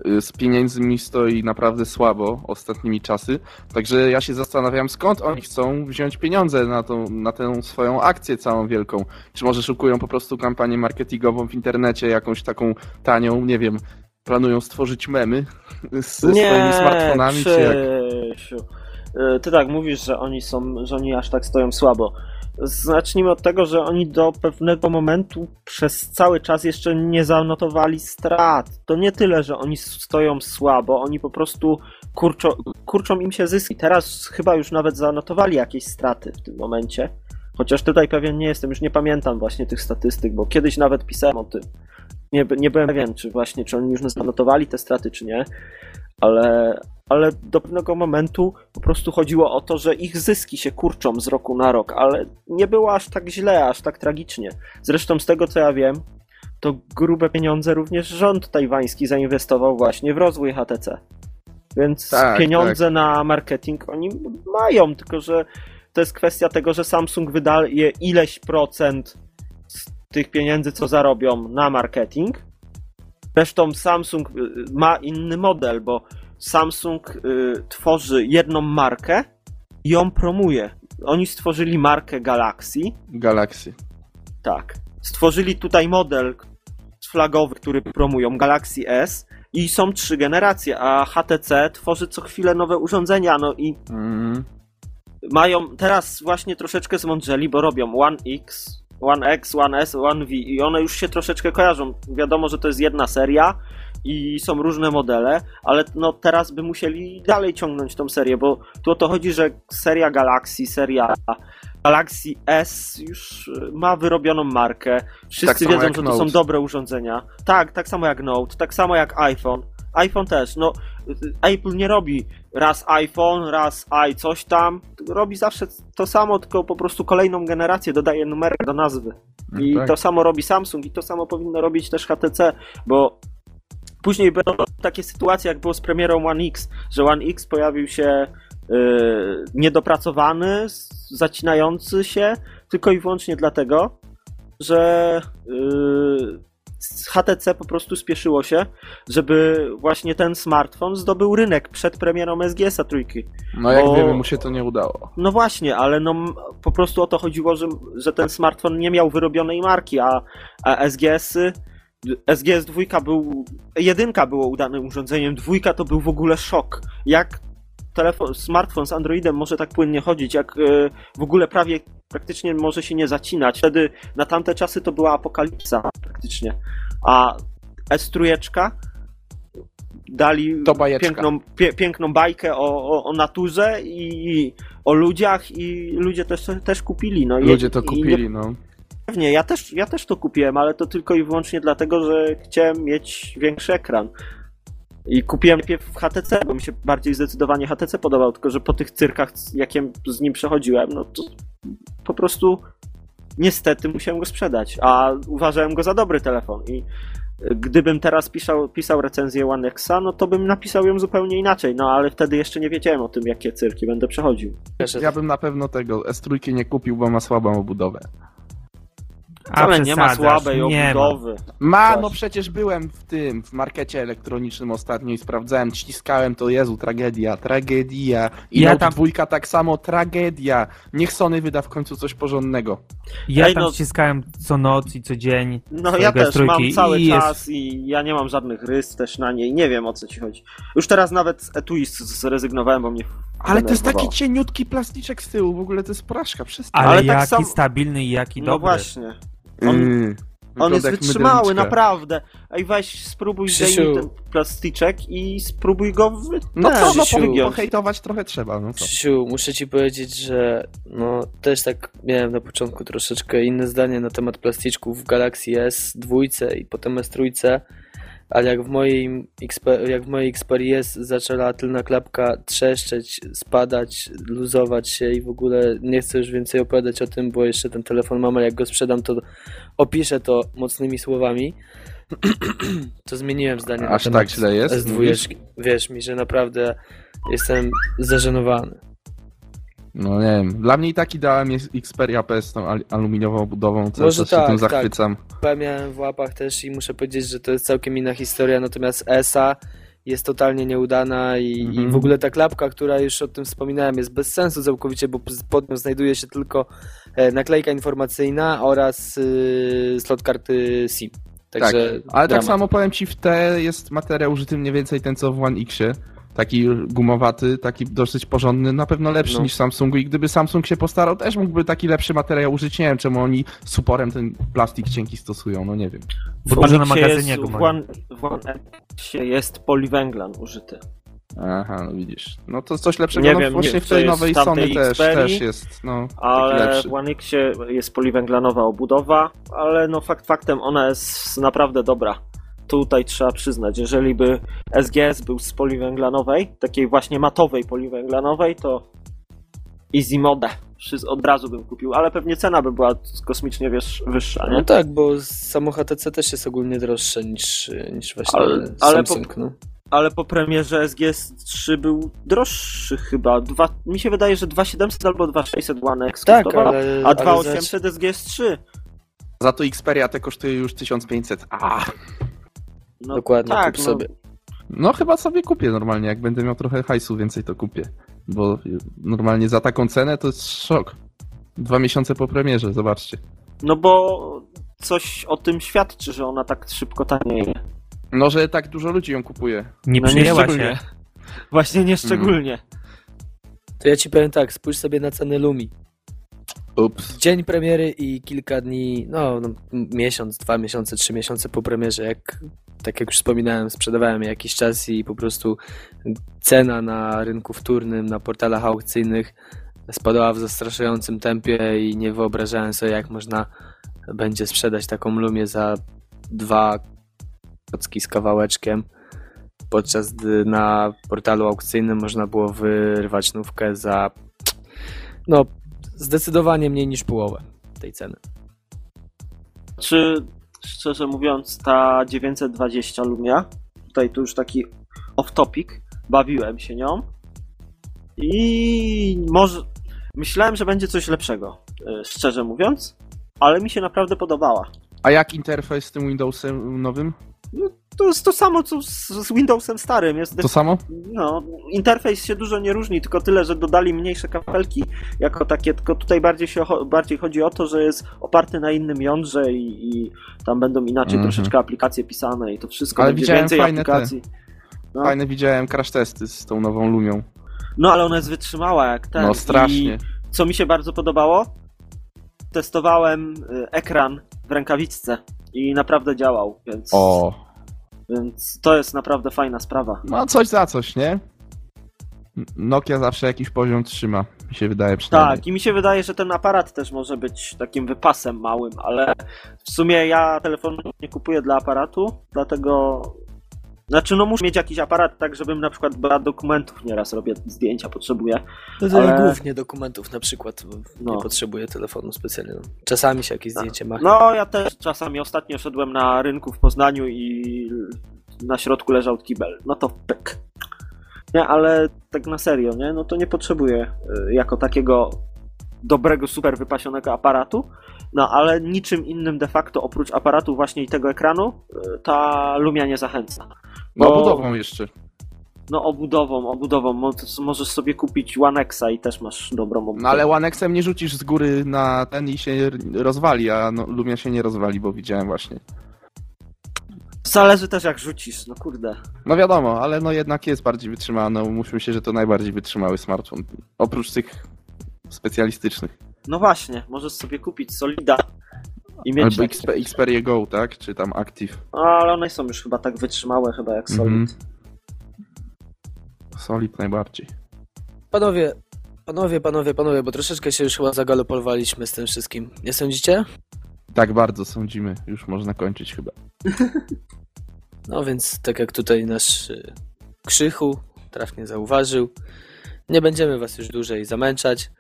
y, z pieniędzmi stoi naprawdę słabo ostatnimi czasy. Także ja się zastanawiam, skąd oni chcą wziąć pieniądze na, tą, na tę swoją akcję całą wielką. Czy może szukują po prostu kampanię marketingową w internecie, jakąś taką tanią, nie wiem, planują stworzyć memy z swoimi smartfonami, czy jak? Y, Ty tak mówisz, że oni są, że oni aż tak stoją słabo. Zacznijmy od tego, że oni do pewnego momentu przez cały czas jeszcze nie zanotowali strat. To nie tyle, że oni stoją słabo, oni po prostu kurczą, kurczą im się zyski. Teraz chyba już nawet zanotowali jakieś straty w tym momencie. Chociaż tutaj pewien nie jestem, już nie pamiętam właśnie tych statystyk, bo kiedyś nawet pisałem o tym. Nie, nie byłem pewien, czy właśnie, czy oni już zanotowali te straty, czy nie, ale, ale do pewnego momentu po prostu chodziło o to, że ich zyski się kurczą z roku na rok, ale nie było aż tak źle, aż tak tragicznie. Zresztą z tego co ja wiem, to grube pieniądze również rząd tajwański zainwestował właśnie w rozwój HTC. Więc Tak, pieniądze na marketing oni mają, tylko że to jest kwestia tego, że Samsung wydaje ileś procent z tych pieniędzy, co zarobią na marketing. Zresztą Samsung y, ma inny model, bo Samsung y, tworzy jedną markę i ją promuje. Oni stworzyli markę Galaxy, Galaxy. tak. Stworzyli tutaj model flagowy, który promują, Galaxy S i są trzy generacje, a HTC tworzy co chwilę nowe urządzenia, no i Mm. mają teraz właśnie troszeczkę zmądrzeli, bo robią One X, One X, One S, One V i one już się troszeczkę kojarzą. Wiadomo, że to jest jedna seria i są różne modele, ale no teraz by musieli dalej ciągnąć tą serię, bo tu o to chodzi, że seria Galaxy, seria Galaxy S już y, ma wyrobioną markę. Wszyscy Tak wiedzą, że to są dobre urządzenia. Tak, tak samo jak Note, tak samo jak iPhone. iPhone też, no y, Apple nie robi raz iPhone, raz i coś tam. Robi zawsze to samo, tylko po prostu kolejną generację dodaje numerek do nazwy. I tak. to samo robi Samsung i to samo powinno robić też HTC, bo później będą takie sytuacje, jak było z premierą One X, że One X pojawił się yy, niedopracowany, zacinający się, tylko i wyłącznie dlatego, że yy, HTC po prostu spieszyło się, żeby właśnie ten smartfon zdobył rynek przed premierą SGS-a trójki. No jak Bo- wiemy, mu się to nie udało. No właśnie, ale no po prostu o to chodziło, że, że ten smartfon nie miał wyrobionej marki, a, a SGS-y SGS 2 był, jedynka było udanym urządzeniem, dwójka to był w ogóle szok. Jak telefon, smartfon z Androidem może tak płynnie chodzić, jak e, w ogóle prawie praktycznie może się nie zacinać. Wtedy na tamte czasy to była apokalipsa praktycznie. A S3 dali piękną, pie, piękną bajkę o, o, o naturze i o ludziach i ludzie też, też kupili. No, Ludzie to i kupili, no. Pewnie, ja też, ja też to kupiłem, ale to tylko i wyłącznie dlatego, że chciałem mieć większy ekran. I kupiłem najpierw w HTC, bo mi się bardziej zdecydowanie HTC podobał, tylko że po tych cyrkach, jakie z nim przechodziłem, no to po prostu niestety musiałem go sprzedać, a uważałem go za dobry telefon i gdybym teraz pisał, pisał recenzję One Xa, no to bym napisał ją zupełnie inaczej, no ale wtedy jeszcze nie wiedziałem o tym, jakie cyrki będę przechodził. Ja bym na pewno tego S3 nie kupił, bo ma słabą obudowę. Ale nie ma słabej nie ma. obudowy. Ma, Coś. no przecież byłem w tym, w markecie elektronicznym ostatnio i sprawdzałem, ściskałem to, Jezu, tragedia, tragedia. I Ja tam- dwójka tak samo, tragedia. Niech Sony wyda w końcu coś porządnego. Ja Ej, tam no- ściskałem co noc i co dzień. No ja też S3 mam cały i jest- czas i ja nie mam żadnych rys też na niej, nie wiem o co ci chodzi. Już teraz nawet z etui z- zrezygnowałem, bo mnie Ale to jest taki cieniutki plasticzek z tyłu, w ogóle to jest porażka, przestań. Ale, Ale tak jaki sam- stabilny i jaki No dobry. właśnie. On- Mm, On jest wytrzymały, naprawdę. Ej, weź, spróbuj zdejmij ten plastyczek i spróbuj go wy... No co, no Krzysiu. pohejtować trochę trzeba, no co. Krzysiu, muszę ci powiedzieć, że no też tak miałem na początku troszeczkę inne zdanie na temat plasticzków w Galaxy S2 i potem S3, ale jak w moim, Xpe- jak w mojej Xperia S zaczęła tylna klapka trzeszczeć, spadać, luzować się i w ogóle nie chcę już więcej opowiadać o tym, bo jeszcze ten telefon mam, ale jak go sprzedam, to opiszę to mocnymi słowami. To zmieniłem zdanie na Aż temat tak źle jest, S2. mówisz? Wierz mi, że naprawdę jestem zażenowany. No nie wiem, dla mnie i tak ideałem jest Xperia P z tą al- aluminiową budową, cały Może czas się tak, tym tak. zachwycam. P miałem w łapach też i muszę powiedzieć, że to jest całkiem inna historia, natomiast ESA jest totalnie nieudana i, Mhm. i w ogóle ta klapka, która już o tym wspominałem, jest bez sensu całkowicie, bo pod nią znajduje się tylko e, naklejka informacyjna oraz y, slot karty SIM. Także tak, ale tak dramat. samo powiem ci, w T jest materiał użyty mniej więcej ten co w One Xie. Taki gumowaty, taki dosyć porządny, na pewno lepszy No. niż Samsungu i gdyby Samsung się postarał, też mógłby taki lepszy materiał użyć. Nie wiem, czemu oni z uporem ten plastik cienki stosują, no nie wiem. Może na magazynie jest, w gumowym. One, w One Xie jest poliwęglan użyty. Aha, no widzisz. No to coś lepszego, Nie no wiem, właśnie nie, w tej nowej Sony też, Xperii, też jest, no, Ale w One Xie jest poliwęglanowa obudowa, ale no fakt faktem ona jest naprawdę dobra. Tutaj trzeba przyznać, jeżeli by SGS był z poliwęglanowej, takiej właśnie matowej poliwęglanowej, to easy. Wszyscy- Od razu bym kupił, ale pewnie cena by była kosmicznie wiesz, wyższa, No nie? tak, bo samo HTC też jest ogólnie droższe niż, niż właśnie Ale- ale Samsung. No. Ale po premierze SGS 3 był droższy chyba. Dwa, mi się wydaje, że 2700 albo 2600 One X Tak, kosztował, ale, a ale 2800 SGS 3. Za to Xperia te kosztuje już 1500. A, No, Dokładnie, tak, kup no, sobie. no chyba sobie kupię normalnie, jak będę miał trochę hajsu więcej to kupię. Bo normalnie za taką cenę to jest szok. Dwa miesiące po premierze, zobaczcie. No bo coś o tym świadczy, że ona tak szybko tanieje. No, że tak dużo ludzi ją kupuje. Nie No przyjęła szczególnie. się. Właśnie nieszczególnie. To ja ci powiem tak, spójrz sobie na ceny Lumi. Ups. Dzień premiery i kilka dni, no, no miesiąc, dwa miesiące, trzy miesiące po premierze, jak tak jak już wspominałem, sprzedawałem je jakiś czas i po prostu cena na rynku wtórnym, na portalach aukcyjnych spadała w zastraszającym tempie i nie wyobrażałem sobie, jak można będzie sprzedać taką lumię za dwa kocki z kawałeczkiem, podczas gdy na portalu aukcyjnym można było wyrwać nówkę za no zdecydowanie mniej niż połowę tej ceny. Czy szczerze mówiąc, ta 920 Lumia, tutaj tu już taki off-topic, bawiłem się nią i może myślałem, że będzie coś lepszego, e, szczerze mówiąc, ale mi się naprawdę podobała. A jak interfejs z tym Windowsem nowym? To jest to samo, co z, z Windowsem starym. Jest To samo? No, interfejs się dużo nie różni, tylko tyle, że dodali mniejsze kapelki jako takie, tylko tutaj bardziej, się, bardziej chodzi o to, że jest oparty na innym jądrze i, i tam będą inaczej Mhm. troszeczkę aplikacje pisane i to wszystko Ale będzie widziałem więcej fajne te- aplikacji. No. Fajne widziałem crash testy z tą nową Lumią. no, ale ona jest wytrzymała jak ten. No strasznie. I co mi się bardzo podobało? Testowałem y, ekran w rękawiczce i naprawdę działał, więc, O, więc to jest naprawdę fajna sprawa. no coś za coś, nie? Nokia zawsze jakiś poziom trzyma, mi się wydaje przynajmniej. Tak, i mi się wydaje, że ten aparat też może być takim wypasem małym, ale w sumie ja telefonu nie kupuję dla aparatu, dlatego. Znaczy, no muszę mieć jakiś aparat, tak żebym na przykład dla dokumentów nieraz robię zdjęcia, potrzebuję. No to Ale- głównie dokumentów na przykład No. nie potrzebuję telefonu specjalnie. No. Czasami się jakieś zdjęcie ma. No, ja też czasami ostatnio szedłem na rynku w Poznaniu i na środku leżał kibel. No to pyk. Nie, ale tak na serio, nie? No to nie potrzebuję y, jako takiego dobrego, super wypasionego aparatu. No, ale niczym innym de facto oprócz aparatu właśnie i tego ekranu y, ta Lumia nie zachęca. No Bo- budową jeszcze. No obudową, obudową. Mo- Możesz sobie kupić One Xa i też masz dobrą obudowę. No ale One Xem nie rzucisz z góry na ten i się rozwali, a no, Lumia się nie rozwali, bo widziałem właśnie. Zależy też jak rzucisz, no kurde. No wiadomo, ale no jednak jest bardziej wytrzymana. No, Umówmy się, że to najbardziej wytrzymały smartfon. Oprócz tych specjalistycznych. No właśnie, możesz sobie kupić Solida i mieć Albo XP, Xperia Go, tak? Czy tam Active. Ale one są już chyba tak wytrzymałe chyba jak Solid. Mhm. Solid najbardziej. Panowie, panowie, panowie, panowie, bo troszeczkę się już chyba zagalopowaliśmy z tym wszystkim. Nie sądzicie? Tak bardzo sądzimy. Już można kończyć chyba. No więc, tak jak tutaj nasz y, Krzychu trafnie zauważył, nie będziemy was już dłużej zamęczać.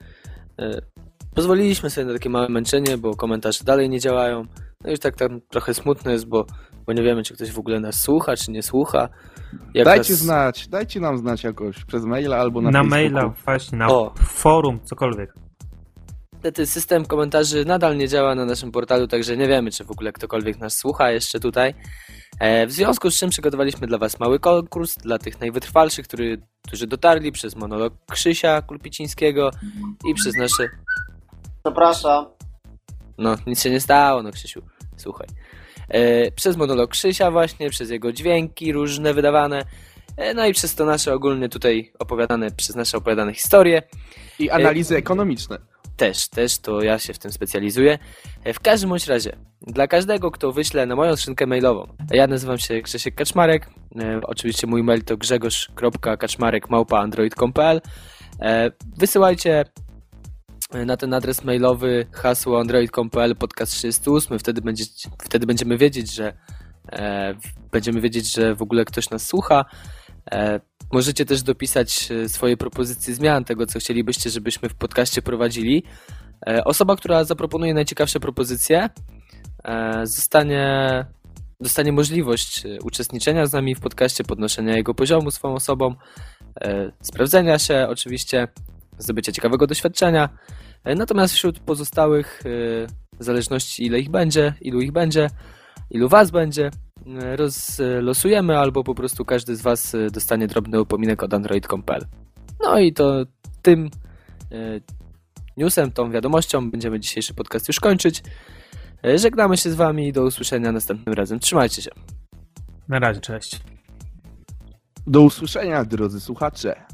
Pozwoliliśmy sobie na takie małe męczenie, bo komentarze dalej nie działają. No już tak tam trochę smutno jest, bo, bo nie wiemy, czy ktoś w ogóle nas słucha, czy nie słucha. Jak Dajcie nas- znać, dajcie nam znać jakoś przez maila albo na, Na, Facebooku. maila, właśnie, na O. forum, cokolwiek. Niestety system komentarzy nadal nie działa na naszym portalu, także nie wiemy, czy w ogóle ktokolwiek nas słucha jeszcze tutaj. E, W związku z czym przygotowaliśmy dla Was mały konkurs dla tych najwytrwalszych, który, którzy dotarli przez monolog Krzysia Kulpicińskiego i przez nasze... Zapraszam. No, nic się nie stało, no Krzysiu, słuchaj. E, Przez monolog Krzysia właśnie, przez jego dźwięki różne wydawane, e, no i przez to nasze ogólnie tutaj opowiadane, przez nasze opowiadane historie. I analizy ekonomiczne. Też, też, to ja się w tym specjalizuję. E, W każdym bądź razie, dla każdego, kto wyśle na moją skrzynkę mailową, ja nazywam się Grzesiek Kaczmarek, e, oczywiście mój mail to grzegorz.kaczmarek.android.pl e, Wysyłajcie e, na ten adres mailowy hasło android.pl podcast 38, wtedy, będzie, wtedy będziemy wiedzieć, że e, będziemy wiedzieć, że w ogóle ktoś nas słucha. E, Możecie też dopisać e, swoje propozycje zmian, tego co chcielibyście, żebyśmy w podcaście prowadzili. E, Osoba, która zaproponuje najciekawsze propozycje, e, zostanie, dostanie możliwość e, uczestniczenia z nami w podcaście, podnoszenia jego poziomu swoją osobą, e, sprawdzenia się oczywiście, zdobycia ciekawego doświadczenia. E, Natomiast wśród pozostałych, e, w zależności ile ich będzie, ilu ich będzie, ilu was będzie, e, rozlosujemy albo po prostu każdy z was dostanie drobny upominek od android.pl. No i to tym newsem, tą wiadomością będziemy dzisiejszy podcast już kończyć. Żegnamy się z wami i do usłyszenia następnym razem. Trzymajcie się. Na razie, cześć. Do usłyszenia, drodzy słuchacze.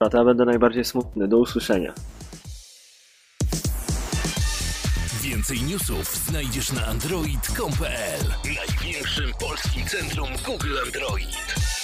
A to ja będę najbardziej smutny. Do usłyszenia. Więcej newsów znajdziesz na android.com.pl Największym polskim centrum Google Android.